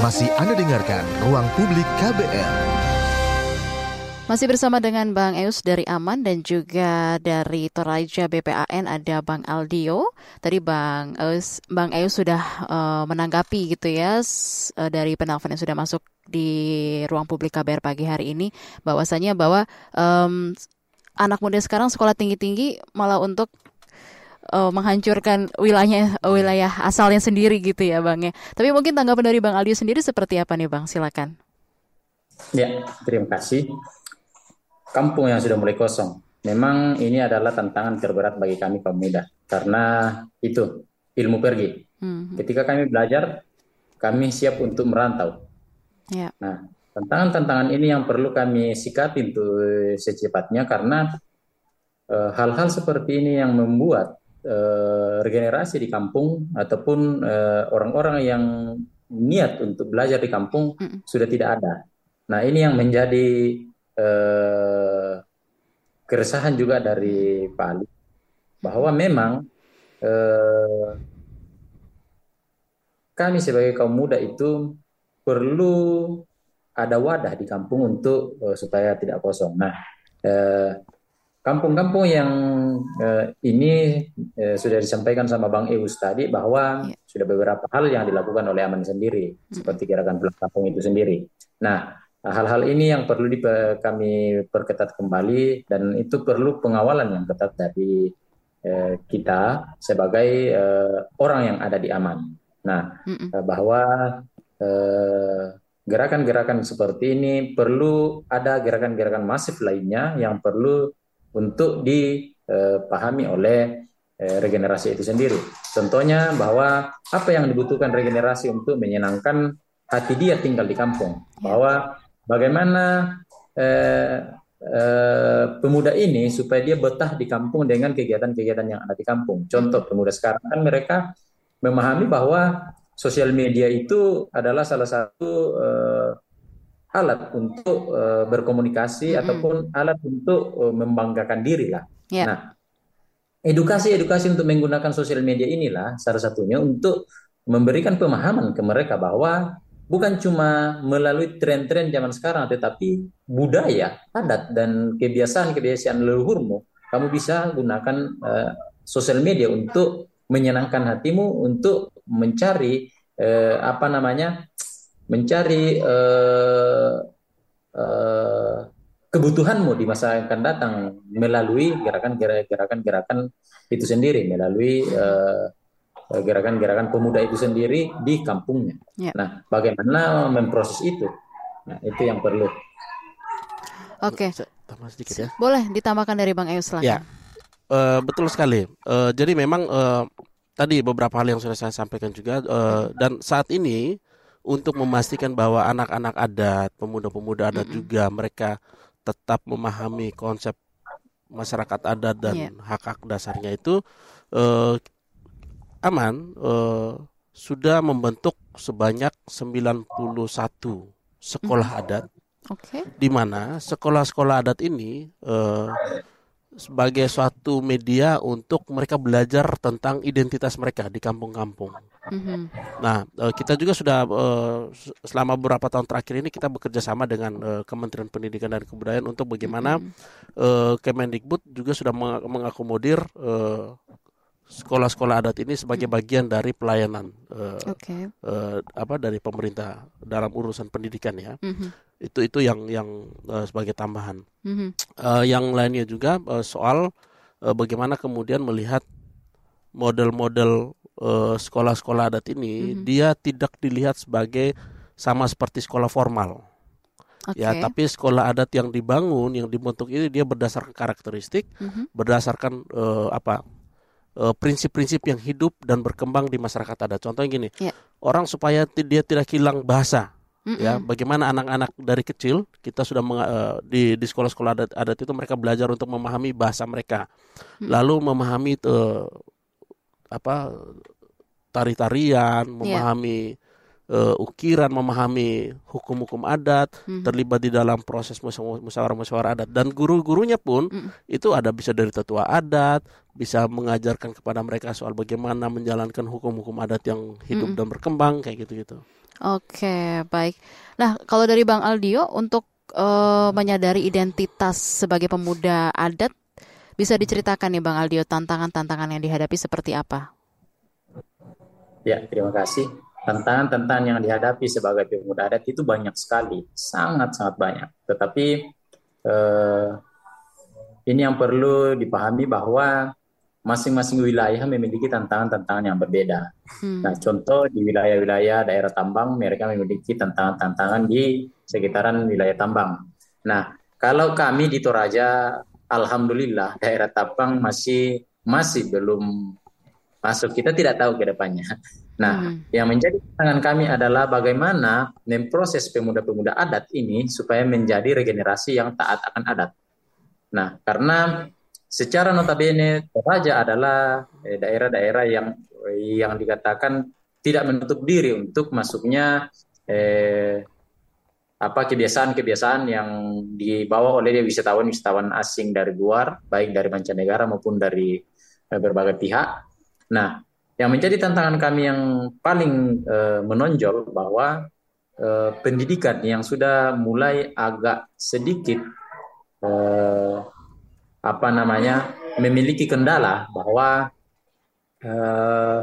Masih Anda dengarkan Ruang Publik KBR.
Masih bersama dengan Bang Eus dari Aman dan juga dari Toraja BPAN ada Bang Aldio. Tadi Bang Eus, Bang Eus sudah uh, menanggapi gitu ya uh, dari penelpon yang sudah masuk di ruang publik KBR pagi hari ini bahwasanya bahwa um, anak muda sekarang sekolah tinggi-tinggi malah untuk uh, menghancurkan wilayahnya wilayah asalnya sendiri gitu ya bang ya. Tapi mungkin tanggapan dari bang Aldio sendiri seperti apa nih bang? Silakan.
Ya terima kasih. Kampung yang sudah mulai kosong. Memang ini adalah tantangan terberat bagi kami kaum muda karena itu ilmu pergi. Hmm. Ketika kami belajar, kami siap untuk merantau. Ya. Nah, tantangan-tantangan ini yang perlu kami sikapi untuk secepatnya karena eh, hal-hal e, seperti ini yang membuat uh, regenerasi di kampung ataupun uh, orang-orang yang niat untuk belajar di kampung mm. sudah tidak ada. Nah ini yang menjadi uh, keresahan juga dari Pak Ali bahwa memang uh, kami sebagai kaum muda itu perlu ada wadah di kampung untuk uh, supaya tidak kosong. Nah, uh, kampung-kampung yang uh, ini uh, sudah disampaikan sama Bang Eus tadi bahwa yeah. sudah beberapa hal yang dilakukan oleh Aman sendiri mm. seperti gerakan pulang kampung itu sendiri. Nah, hal-hal ini yang perlu di, kami perketat kembali dan itu perlu pengawalan yang ketat dari uh, kita sebagai uh, orang yang ada di Aman. Nah, mm -mm. bahwa gerakan-gerakan seperti ini perlu ada gerakan-gerakan masif lainnya yang perlu untuk dipahami oleh eh, regenerasi itu sendiri. Contohnya bahwa apa yang dibutuhkan regenerasi untuk menyenangkan hati dia tinggal di kampung. Bahwa bagaimana eh, eh, pemuda ini supaya dia betah di kampung dengan kegiatan-kegiatan yang ada di kampung. Contoh pemuda sekarang kan mereka memahami bahwa sosial media itu adalah salah satu uh, alat untuk uh, berkomunikasi mm-hmm. ataupun alat untuk uh, membanggakan diri lah. Yeah. Nah, edukasi-edukasi untuk menggunakan sosial media inilah salah satunya untuk memberikan pemahaman ke mereka bahwa bukan cuma melalui tren-tren zaman sekarang, tetapi budaya, adat dan kebiasaan-kebiasaan leluhurmu, kamu bisa gunakan uh, sosial media untuk menyenangkan hatimu untuk mencari eh, apa namanya mencari eh, eh, kebutuhanmu di masa yang akan datang melalui gerakan-gerakan gerakan itu sendiri melalui eh, gerakan-gerakan pemuda itu sendiri di kampungnya. Ya. Nah, bagaimana memproses itu? Nah, itu yang perlu.
Oke. Okay. ya. Boleh ditambahkan dari Bang Eus silakan.
Ya. Uh, betul sekali. Uh, jadi memang uh, tadi beberapa hal yang sudah saya sampaikan juga uh, dan saat ini untuk memastikan bahwa anak-anak adat, pemuda-pemuda adat mm -hmm. juga mereka tetap memahami konsep masyarakat adat dan yeah. hak-hak dasarnya itu uh, aman uh, sudah membentuk sebanyak 91 sekolah mm -hmm. adat. Okay. Di mana sekolah-sekolah adat ini uh, sebagai suatu media untuk mereka belajar tentang identitas mereka di kampung-kampung. Mm-hmm. Nah, eh, kita juga sudah eh, selama beberapa tahun terakhir ini kita bekerja sama dengan eh, Kementerian Pendidikan dan Kebudayaan untuk bagaimana mm-hmm. Kemendikbud juga sudah mengakomodir sekolah-sekolah adat ini sebagai hmm. bagian dari pelayanan uh, okay. uh, apa dari pemerintah dalam urusan pendidikan ya mm-hmm. itu itu yang yang uh, sebagai tambahan mm-hmm. uh, yang lainnya juga uh, soal uh, bagaimana kemudian melihat model-model uh, sekolah-sekolah adat ini mm-hmm. dia tidak dilihat sebagai sama seperti sekolah formal Okay. Ya, tapi sekolah adat yang dibangun, yang dibentuk ini dia berdasarkan karakteristik, mm-hmm. berdasarkan uh, apa Eh, prinsip-prinsip yang hidup dan berkembang di masyarakat adat. Contohnya gini, yeah. orang supaya dia tidak hilang bahasa, mm -mm. ya bagaimana anak-anak dari kecil kita sudah uh, di di sekolah-sekolah adat, adat itu mereka belajar untuk memahami bahasa mereka, mm. lalu memahami uh, apa tari-tarian, iya. memahami yeah uh, ukiran, memahami hukum-hukum adat, hmm. terlibat di dalam proses musyawarah-musyawarah adat dan guru-gurunya pun hmm. itu ada bisa dari tetua adat, bisa mengajarkan kepada mereka soal bagaimana menjalankan hukum-hukum adat yang hidup hmm. dan berkembang kayak gitu-gitu.
Oke, baik. Nah, kalau dari Bang Aldio untuk uh, menyadari identitas sebagai pemuda adat bisa diceritakan nih Bang Aldio tantangan-tantangan yang dihadapi seperti apa?
Ya, terima kasih tantangan-tantangan yang dihadapi sebagai pemuda adat itu banyak sekali, sangat-sangat banyak. Tetapi eh, ini yang perlu dipahami bahwa masing-masing wilayah memiliki tantangan-tantangan yang berbeda. Hmm. Nah, contoh di wilayah-wilayah daerah tambang mereka memiliki tantangan-tantangan di sekitaran wilayah tambang. Nah, kalau kami di Toraja, alhamdulillah daerah tambang masih masih belum masuk. Kita tidak tahu ke depannya. Nah, hmm. yang menjadi tantangan kami adalah bagaimana memproses pemuda-pemuda adat ini supaya menjadi regenerasi yang taat akan adat. Nah, karena secara notabene Toraja adalah eh, daerah-daerah yang yang dikatakan tidak menutup diri untuk masuknya eh, apa kebiasaan-kebiasaan yang dibawa oleh wisatawan-wisatawan asing dari luar, baik dari mancanegara maupun dari eh, berbagai pihak. Nah, yang menjadi tantangan kami yang paling uh, menonjol bahwa uh, pendidikan yang sudah mulai agak sedikit uh, apa namanya memiliki kendala bahwa uh,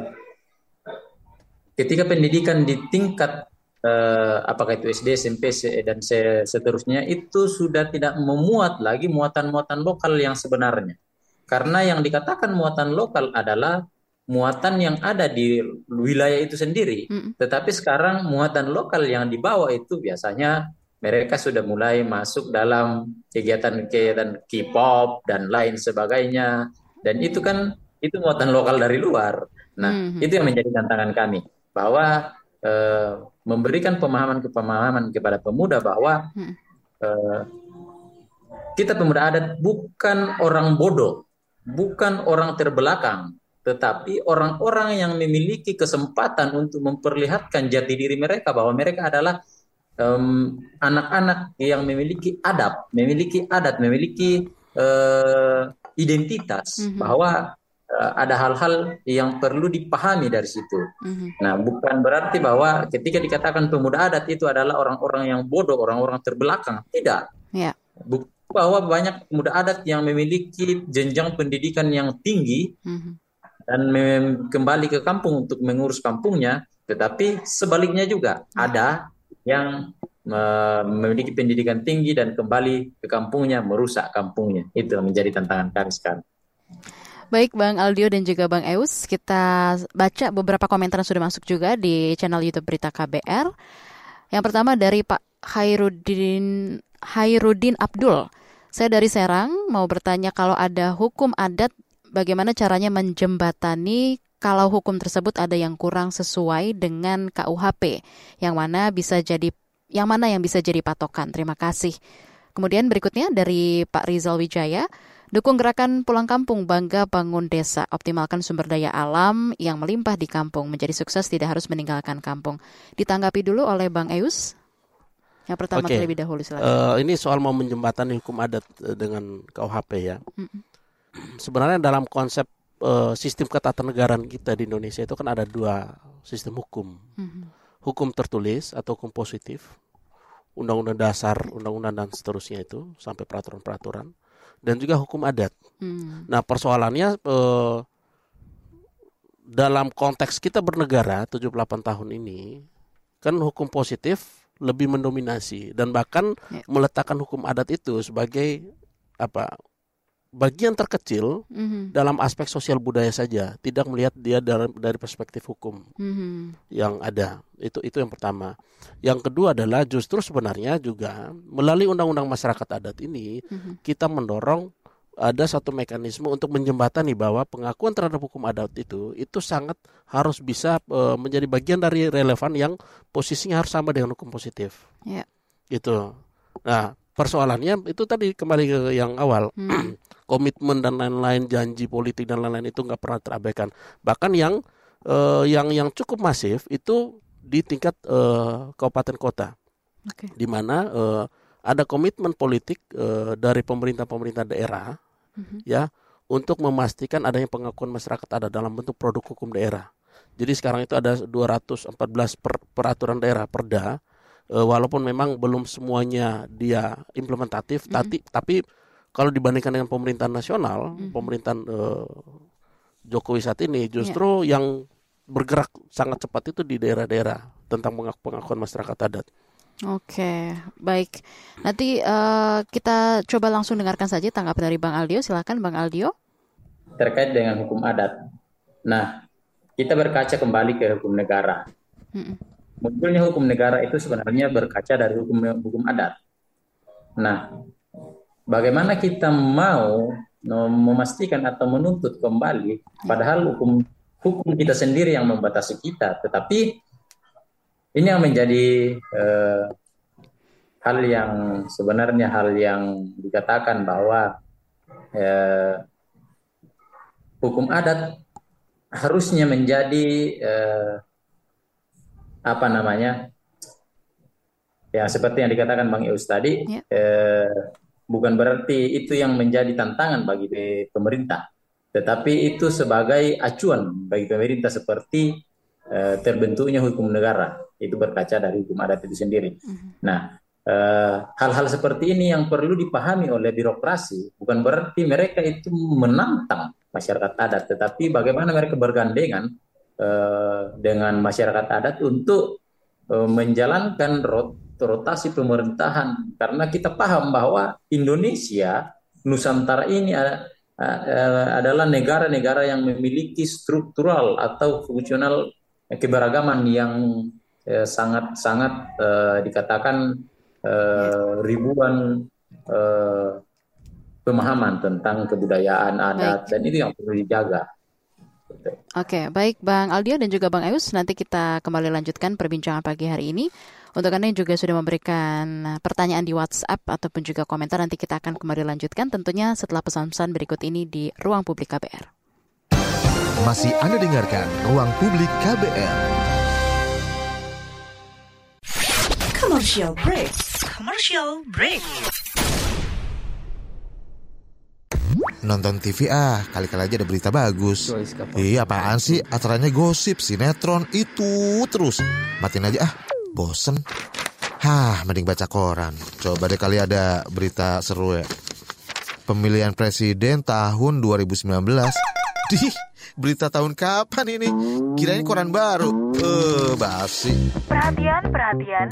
ketika pendidikan di tingkat apakah itu SD, SMP dan seterusnya itu sudah tidak memuat lagi muatan-muatan lokal yang sebenarnya. Karena yang dikatakan muatan lokal adalah muatan yang ada di wilayah itu sendiri. Mm. Tetapi sekarang muatan lokal yang dibawa itu biasanya mereka sudah mulai masuk dalam kegiatan-kegiatan K-pop dan lain sebagainya. Dan itu kan itu muatan lokal dari luar. Nah, mm-hmm. itu yang menjadi tantangan kami bahwa eh, memberikan pemahaman-pemahaman kepada pemuda bahwa mm. eh, kita pemuda adat bukan orang bodoh, bukan orang terbelakang, tetapi orang-orang yang memiliki kesempatan untuk memperlihatkan jati diri mereka bahwa mereka adalah anak-anak um, yang memiliki adab, memiliki adat, memiliki uh, identitas, mm -hmm. bahwa uh, ada hal-hal yang perlu dipahami dari situ. Mm-hmm. Nah, bukan berarti bahwa ketika dikatakan pemuda adat itu adalah orang-orang yang bodoh, orang-orang terbelakang. Tidak.
Yeah.
Bukti bahwa banyak pemuda adat yang memiliki jenjang pendidikan yang tinggi mm-hmm. Dan kembali ke kampung untuk mengurus kampungnya, tetapi sebaliknya juga ada yang memiliki pendidikan tinggi dan kembali ke kampungnya merusak kampungnya. Itu menjadi tantangan kami sekarang.
Baik Bang Aldio dan juga Bang Eus, kita baca beberapa komentar yang sudah masuk juga di channel YouTube Berita KBR. Yang pertama dari Pak Hairudin Hairudin Abdul. Saya dari Serang mau bertanya kalau ada hukum adat bagaimana caranya menjembatani kalau hukum tersebut ada yang kurang sesuai dengan KUHP yang mana bisa jadi yang mana yang bisa jadi patokan. Terima kasih. Kemudian berikutnya dari Pak Rizal Wijaya, Dukung gerakan pulang kampung, bangga bangun desa, optimalkan sumber daya alam yang melimpah di kampung, menjadi sukses tidak harus meninggalkan kampung. Ditanggapi dulu oleh Bang Eus. Yang pertama okay. terlebih dahulu silakan.
Uh, ini soal mau menjembatani hukum adat eh, dengan KUHP ya. Mm -mm. Sebenarnya dalam konsep uh, sistem ketatanegaraan kita di Indonesia itu kan ada dua sistem hukum. Mm -hmm. Hukum tertulis atau hukum positif, undang-undang dasar, undang-undang dan seterusnya itu sampai peraturan-peraturan dan juga hukum adat. Hmm. Nah persoalannya eh, dalam konteks kita bernegara 78 tahun ini kan hukum positif lebih mendominasi dan bahkan ya. meletakkan hukum adat itu sebagai apa bagian terkecil mm-hmm. dalam aspek sosial budaya saja, tidak melihat dia dari, dari perspektif hukum mm-hmm. yang ada. Itu itu yang pertama. Yang kedua adalah justru sebenarnya juga melalui undang-undang masyarakat adat ini mm-hmm. kita mendorong ada satu mekanisme untuk menjembatani bahwa pengakuan terhadap hukum adat itu itu sangat harus bisa e, menjadi bagian dari relevan yang posisinya harus sama dengan hukum positif.
Yeah.
Gitu. Nah, persoalannya itu tadi kembali ke yang awal. Hmm. Komitmen dan lain-lain janji politik dan lain-lain itu nggak pernah terabaikan bahkan yang uh, yang yang cukup masif itu di tingkat uh, kabupaten kota okay. di mana uh, ada komitmen politik dari pemerintah-pemerintah daerah mm-hmm. ya untuk memastikan adanya pengakuan masyarakat ada dalam bentuk produk hukum daerah jadi sekarang itu ada 214 per, peraturan daerah perda walaupun memang belum semuanya dia implementatif mm -hmm. tapi tapi kalau dibandingkan dengan pemerintahan nasional, mm-hmm. pemerintahan uh, Jokowi saat ini justru yeah. yang bergerak sangat cepat itu di daerah-daerah tentang pengakuan masyarakat adat.
Oke, baik. Nanti uh, kita coba langsung dengarkan saja tanggapan dari Bang Aldio. Silakan Bang Aldio.
Terkait dengan hukum adat. Nah, kita berkaca kembali ke hukum negara. Mm-mm. Munculnya hukum negara itu sebenarnya berkaca dari hukum hukum adat. Nah, bagaimana kita mau memastikan atau menuntut kembali padahal hukum hukum kita sendiri yang membatasi kita tetapi ini yang menjadi eh, hal yang sebenarnya hal yang dikatakan bahwa eh, hukum adat harusnya menjadi eh, apa namanya ya seperti yang dikatakan Bang Eus tadi ya. eh, bukan berarti itu yang menjadi tantangan bagi pemerintah, tetapi itu sebagai acuan bagi pemerintah seperti uh, terbentuknya hukum negara itu berkaca dari hukum adat itu sendiri. Mm-hmm. Nah, eh, hal-hal seperti ini yang perlu dipahami oleh birokrasi bukan berarti mereka itu menantang masyarakat adat, tetapi bagaimana mereka bergandengan uh, dengan masyarakat adat untuk uh, menjalankan rot rotasi pemerintahan karena kita paham bahwa Indonesia Nusantara ini adalah negara-negara yang memiliki struktural atau fungsional keberagaman yang sangat-sangat eh, eh, dikatakan eh, ribuan pemahaman tentang kebudayaan adat Baik. dan itu yang perlu dijaga.
Oke, baik Bang Aldio dan juga Bang Eus, nanti kita kembali lanjutkan perbincangan pagi hari ini. Untuk Anda yang juga sudah memberikan pertanyaan di WhatsApp ataupun juga komentar, nanti kita akan kembali lanjutkan tentunya setelah pesan-pesan berikut ini di Ruang Publik KBR.
Masih Anda dengarkan Ruang Publik KBR.
Commercial break. Commercial break.
Nonton TV ah, kali-kali aja ada berita bagus. Iya apaan sih? Acaranya gosip, sinetron, itu terus. Matiin aja ah, bosen. Hah, mending baca koran. Coba deh kali ada berita seru ya. Pemilihan presiden tahun 2019. Dih, berita tahun kapan ini? Kirain koran baru. Eh, basi.
Perhatian, perhatian.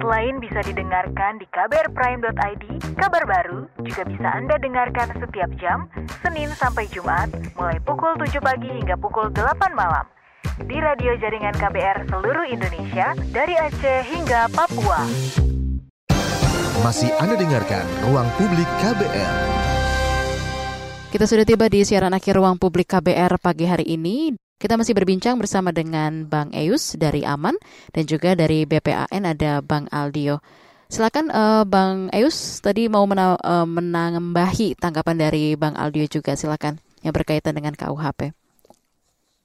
Selain bisa didengarkan di kbrprime.id, kabar baru juga bisa Anda dengarkan setiap jam, Senin sampai Jumat, mulai pukul 7 pagi hingga pukul 8 malam. Di radio jaringan KBR seluruh Indonesia, dari Aceh hingga Papua.
Masih Anda dengarkan Ruang Publik KBR.
Kita sudah tiba di siaran akhir ruang publik KBR pagi hari ini. Kita masih berbincang bersama dengan Bang Eus dari Aman dan juga dari BPAN ada Bang Aldio. Silakan uh, Bang Eus tadi mau mena uh, menambahi tanggapan dari Bang Aldio juga silakan yang berkaitan dengan KUHP.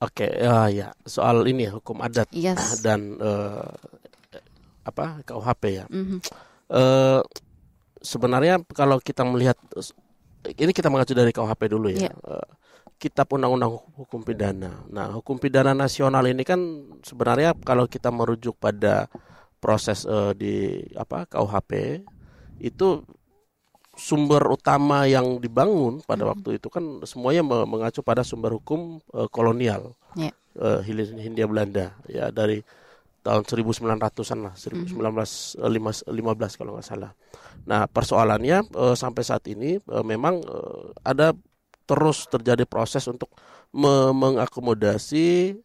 Oke, uh, ya soal ini ya, hukum adat
yes.
dan uh, apa KUHP ya.
Mm -hmm.
uh, sebenarnya kalau kita melihat ini kita mengacu dari KUHP dulu ya. Yeah. Uh, Kitab Undang-Undang Hukum Pidana. Nah, hukum pidana nasional ini kan sebenarnya kalau kita merujuk pada proses uh, di apa KUHP itu sumber utama yang dibangun pada hmm. waktu itu kan semuanya mengacu pada sumber hukum uh, kolonial
yeah.
uh, Hindia Belanda ya dari tahun 1900-an lah 1915 kalau nggak salah. Nah persoalannya uh, sampai saat ini uh, memang uh, ada terus terjadi proses untuk me mengakomodasi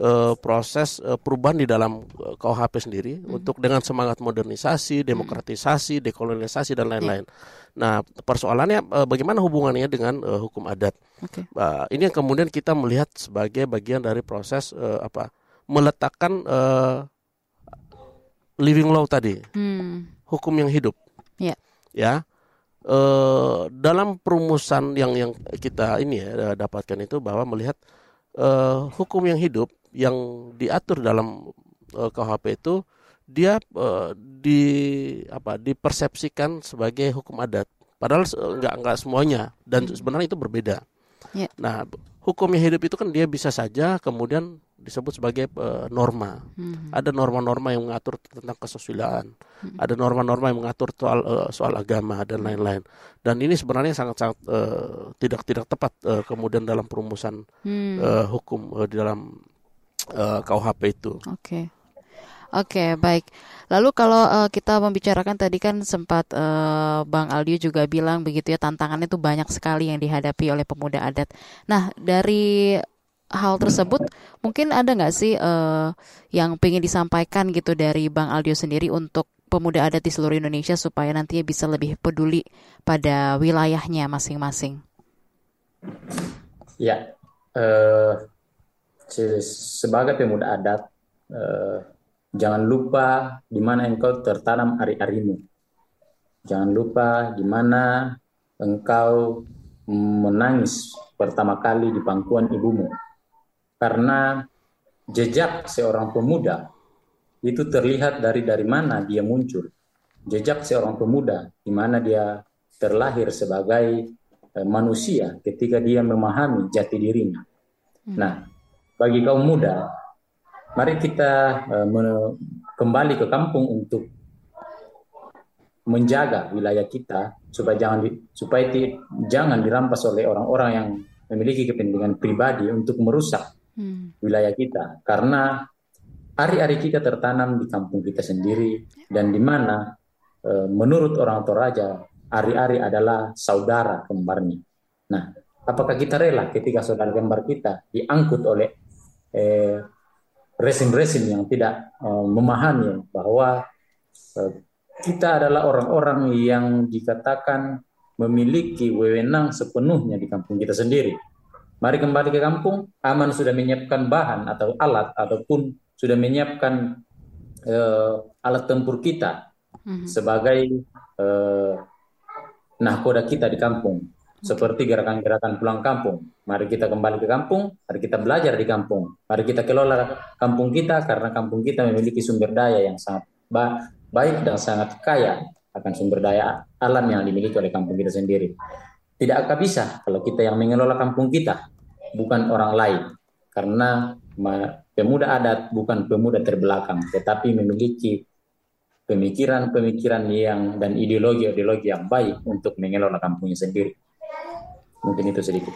uh, proses uh, perubahan di dalam uh, KUHP sendiri hmm. untuk dengan semangat modernisasi, hmm. demokratisasi, dekolonialisasi dan lain-lain. Yeah. Nah, persoalannya uh, bagaimana hubungannya dengan uh, hukum adat?
Okay.
Uh, ini yang kemudian kita melihat sebagai bagian dari proses uh, apa? meletakkan uh, living law tadi,
hmm.
hukum yang hidup.
Yeah.
Ya uh, dalam perumusan yang yang kita ini ya dapatkan itu bahwa melihat uh, hukum yang hidup yang diatur dalam uh, KUHP itu dia uh, di apa dipersepsikan sebagai hukum adat padahal enggak enggak semuanya dan hmm. sebenarnya itu berbeda.
Yeah.
Nah, hukum yang hidup itu kan dia bisa saja kemudian disebut sebagai uh, norma.
Hmm.
Ada norma-norma yang mengatur tentang kesusilaan, hmm. ada norma-norma yang mengatur soal uh, soal agama dan lain-lain. Dan ini sebenarnya sangat-sangat uh, tidak tidak tepat uh, kemudian dalam perumusan
hmm.
uh, hukum uh, di dalam uh, KUHP itu.
Oke. Okay. Oke, okay, baik. Lalu kalau uh, kita membicarakan tadi kan sempat uh, Bang Aldio juga bilang begitu ya tantangannya itu banyak sekali yang dihadapi oleh pemuda adat. Nah, dari hal tersebut mungkin ada nggak sih uh, yang ingin disampaikan gitu dari Bang Aldio sendiri untuk pemuda adat di seluruh Indonesia supaya nantinya bisa lebih peduli pada wilayahnya masing-masing?
Ya, uh, sebagai pemuda adat, uh, jangan lupa di mana engkau tertanam ari-arimu. Jangan lupa di mana engkau menangis pertama kali di pangkuan ibumu karena jejak seorang pemuda itu terlihat dari dari mana dia muncul. Jejak seorang pemuda di mana dia terlahir sebagai eh, manusia ketika dia memahami jati dirinya. Hmm. Nah, bagi kaum muda, mari kita eh, kembali ke kampung untuk menjaga wilayah kita supaya jangan di, supaya ti, jangan dirampas oleh orang-orang yang memiliki kepentingan pribadi untuk merusak hmm. wilayah kita karena hari-hari kita tertanam di kampung kita sendiri dan di mana e, menurut orang Toraja hari-hari adalah saudara kembarnya. Nah, apakah kita rela ketika saudara kembar kita diangkut oleh eh, resim-resim yang tidak e, memahami bahwa e, kita adalah orang-orang yang dikatakan memiliki wewenang sepenuhnya di kampung kita sendiri Mari kembali ke kampung. Aman sudah menyiapkan bahan atau alat ataupun sudah menyiapkan uh, alat tempur kita mm-hmm. sebagai uh, nahkoda kita di kampung. Seperti gerakan-gerakan pulang kampung. Mari kita kembali ke kampung, mari kita belajar di kampung. Mari kita kelola kampung kita karena kampung kita memiliki sumber daya yang sangat ba baik dan sangat kaya akan sumber daya alam yang dimiliki oleh kampung kita sendiri. Tidak akan bisa kalau kita yang mengelola kampung kita, bukan orang lain. Karena pemuda adat bukan pemuda terbelakang, tetapi memiliki pemikiran-pemikiran yang dan ideologi-ideologi yang baik untuk mengelola kampungnya sendiri. Mungkin itu sedikit.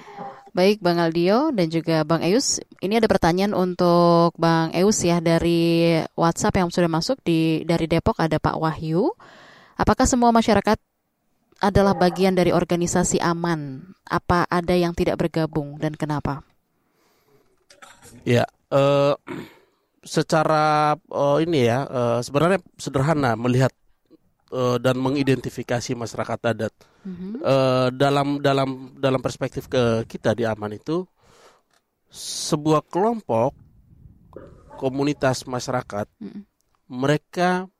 Baik Bang Aldio dan juga Bang Eus, ini ada pertanyaan untuk Bang Eus ya dari WhatsApp yang sudah masuk di dari Depok ada Pak Wahyu. Apakah semua masyarakat adalah bagian dari organisasi aman? Apa ada yang tidak bergabung dan kenapa?
Ya, uh, secara uh, ini ya uh, sebenarnya sederhana melihat uh, dan mengidentifikasi masyarakat adat mm-hmm. uh, dalam dalam dalam perspektif ke kita di aman itu sebuah kelompok komunitas masyarakat mm-hmm. mereka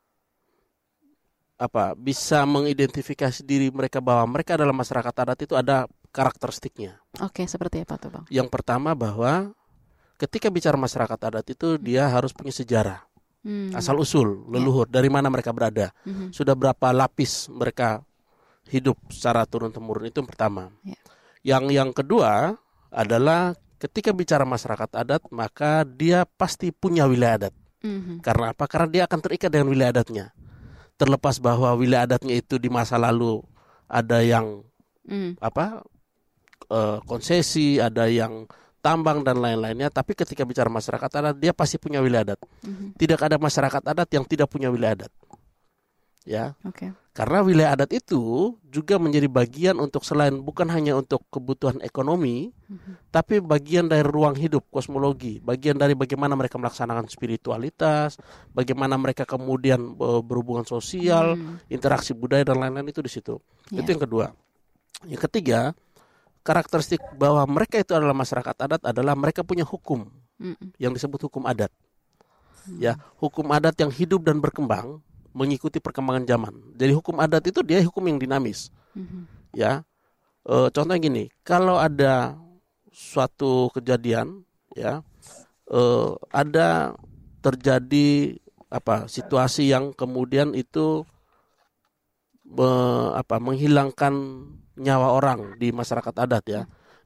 apa bisa mengidentifikasi diri mereka bahwa mereka adalah masyarakat adat itu ada karakteristiknya.
Oke, seperti apa tuh, Bang?
Yang pertama bahwa ketika bicara masyarakat adat itu dia harus punya sejarah. Hmm. Asal usul, leluhur, yeah. dari mana mereka berada. Hmm. Sudah berapa lapis mereka hidup secara turun temurun itu yang pertama. Yeah. Yang yang kedua adalah ketika bicara masyarakat adat maka dia pasti punya wilayah adat. Mm-hmm. Karena apa? Karena dia akan terikat dengan wilayah adatnya. Terlepas bahwa wilayah adatnya itu di masa lalu ada yang mm. apa uh, konsesi, ada yang tambang dan lain-lainnya. Tapi ketika bicara masyarakat adat, dia pasti punya wilayah adat. Mm-hmm. Tidak ada masyarakat adat yang tidak punya wilayah adat. Ya, okay. karena wilayah adat itu juga menjadi bagian untuk selain bukan hanya untuk kebutuhan ekonomi, mm-hmm. tapi bagian dari ruang hidup kosmologi, bagian dari bagaimana mereka melaksanakan spiritualitas, bagaimana mereka kemudian e, berhubungan sosial, mm-hmm. interaksi budaya dan lain-lain itu di situ. Yeah. Itu yang kedua. Yang ketiga, karakteristik bahwa mereka itu adalah masyarakat adat adalah mereka punya hukum mm. yang disebut hukum adat. Mm. Ya, hukum adat yang hidup dan berkembang mengikuti perkembangan zaman. Jadi hukum adat itu dia hukum yang dinamis. Mm-hmm. Ya. E, contohnya gini, kalau ada suatu kejadian ya e, ada terjadi apa situasi yang kemudian itu me, apa menghilangkan nyawa orang di masyarakat adat ya,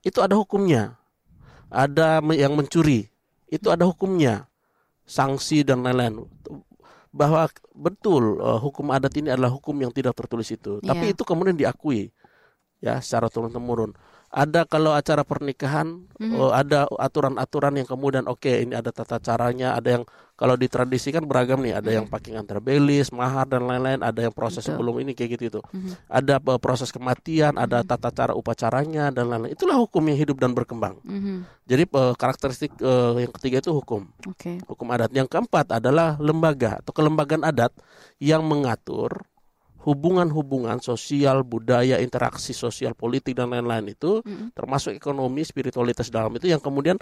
itu ada hukumnya. Ada yang mencuri, itu ada hukumnya. Sanksi dan lain-lain. Bahwa betul uh, hukum adat ini adalah hukum yang tidak tertulis itu. Yeah. Tapi itu kemudian diakui ya secara turun temurun ada kalau acara pernikahan mm-hmm. uh, ada aturan-aturan yang kemudian oke okay, ini ada tata caranya ada yang kalau di tradisi kan beragam nih ada yang pakai antar belis mahar dan lain-lain ada yang proses Betul. sebelum ini kayak gitu itu mm-hmm. ada uh, proses kematian ada mm-hmm. tata cara upacaranya dan lain-lain itulah hukum yang hidup dan berkembang jadi uh, karakteristik uh, yang ketiga itu hukum okay. hukum adat yang keempat adalah lembaga atau kelembagaan adat yang mengatur hubungan-hubungan sosial, budaya, interaksi sosial, politik dan lain-lain itu, mm-hmm. termasuk ekonomi, spiritualitas dalam itu yang kemudian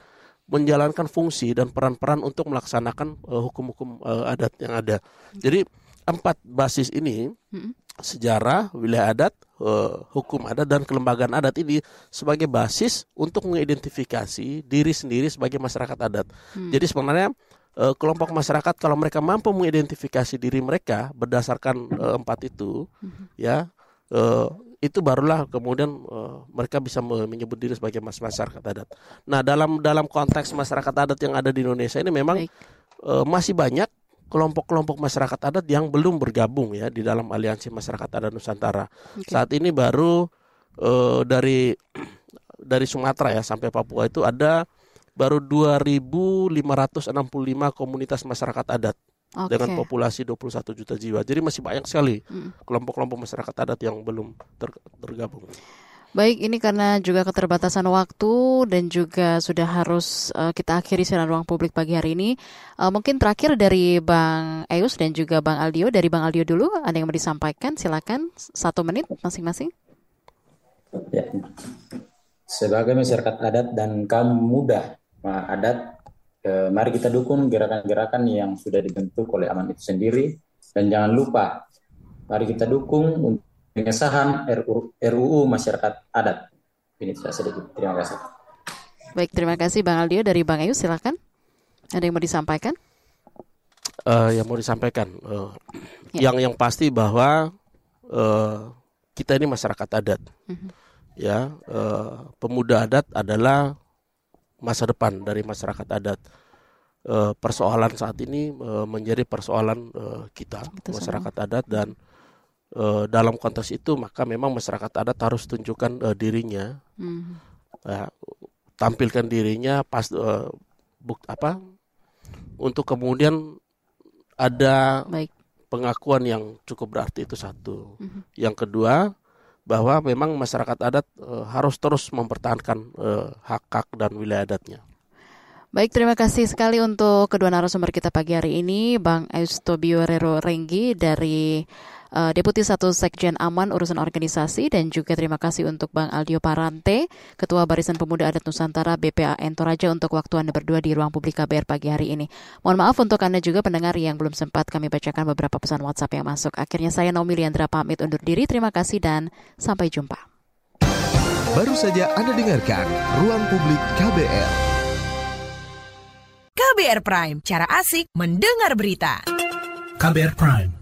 menjalankan fungsi dan peran-peran untuk melaksanakan uh, hukum-hukum uh, adat yang ada. Mm-hmm. Jadi empat basis ini mm-hmm. sejarah, wilayah adat, uh, hukum adat dan kelembagaan adat ini sebagai basis untuk mengidentifikasi diri sendiri sebagai masyarakat adat. Mm. Jadi sebenarnya uh, kelompok masyarakat kalau mereka mampu mengidentifikasi diri mereka berdasarkan uh, empat itu mm-hmm. ya uh, itu barulah kemudian uh, mereka bisa menyebut diri sebagai masyarakat adat. Nah dalam dalam konteks masyarakat adat yang ada di Indonesia ini memang uh, masih banyak kelompok-kelompok masyarakat adat yang belum bergabung ya di dalam aliansi masyarakat adat Nusantara. Okay. Saat ini baru uh, dari dari Sumatera ya sampai Papua itu ada baru 2.565 komunitas masyarakat adat okay. dengan populasi 21 juta jiwa. Jadi masih banyak sekali hmm. kelompok-kelompok hmm. masyarakat adat yang belum ter tergabung.
Baik, ini karena juga keterbatasan waktu dan juga sudah harus uh, kita akhiri siaran ruang publik pagi hari ini. Uh, mungkin terakhir dari Bang Eus dan juga Bang Aldio, dari Bang Aldio dulu, ada yang mau disampaikan? Silakan satu menit masing-masing.
Ya. Sebagai masyarakat adat dan kaum muda adat eh, mari kita dukung gerakan-gerakan yang sudah dibentuk oleh Aman itu sendiri dan jangan lupa mari kita dukung pengesahan RUU, RUU masyarakat adat. Ini tidak sedikit. Terima kasih.
Baik, terima kasih Bang Aldio dari Bang Ayu silakan. Ada yang mau disampaikan?
Uh, yang mau disampaikan, uh, ya. yang yang pasti bahwa uh, kita ini masyarakat adat, uh -huh. ya uh, pemuda adat adalah masa depan dari masyarakat adat. Uh, persoalan saat ini uh, menjadi persoalan uh, kita, kita masyarakat sama. adat dan uh, dalam konteks itu maka memang masyarakat adat harus tunjukkan uh, dirinya, hmm. uh, tampilkan dirinya pas uh, buk, apa untuk kemudian ada Baik. pengakuan yang cukup berarti itu satu. Hmm. Yang kedua bahwa memang masyarakat adat uh, harus terus mempertahankan uh, hak hak dan wilayah adatnya.
Baik, terima kasih sekali untuk kedua narasumber kita pagi hari ini, Bang Eustobio Rero Renggi dari uh, Deputi Satu Sekjen Aman Urusan Organisasi dan juga terima kasih untuk Bang Aldio Parante, Ketua Barisan Pemuda Adat Nusantara BPAN Toraja untuk waktu Anda berdua di ruang publik KBR pagi hari ini. Mohon maaf untuk Anda juga pendengar yang belum sempat kami bacakan beberapa pesan WhatsApp yang masuk. Akhirnya saya Naomi Liandra pamit undur diri. Terima kasih dan sampai jumpa.
Baru saja Anda dengarkan Ruang Publik KBR.
KBR Prime, cara asik mendengar berita.
KBR Prime,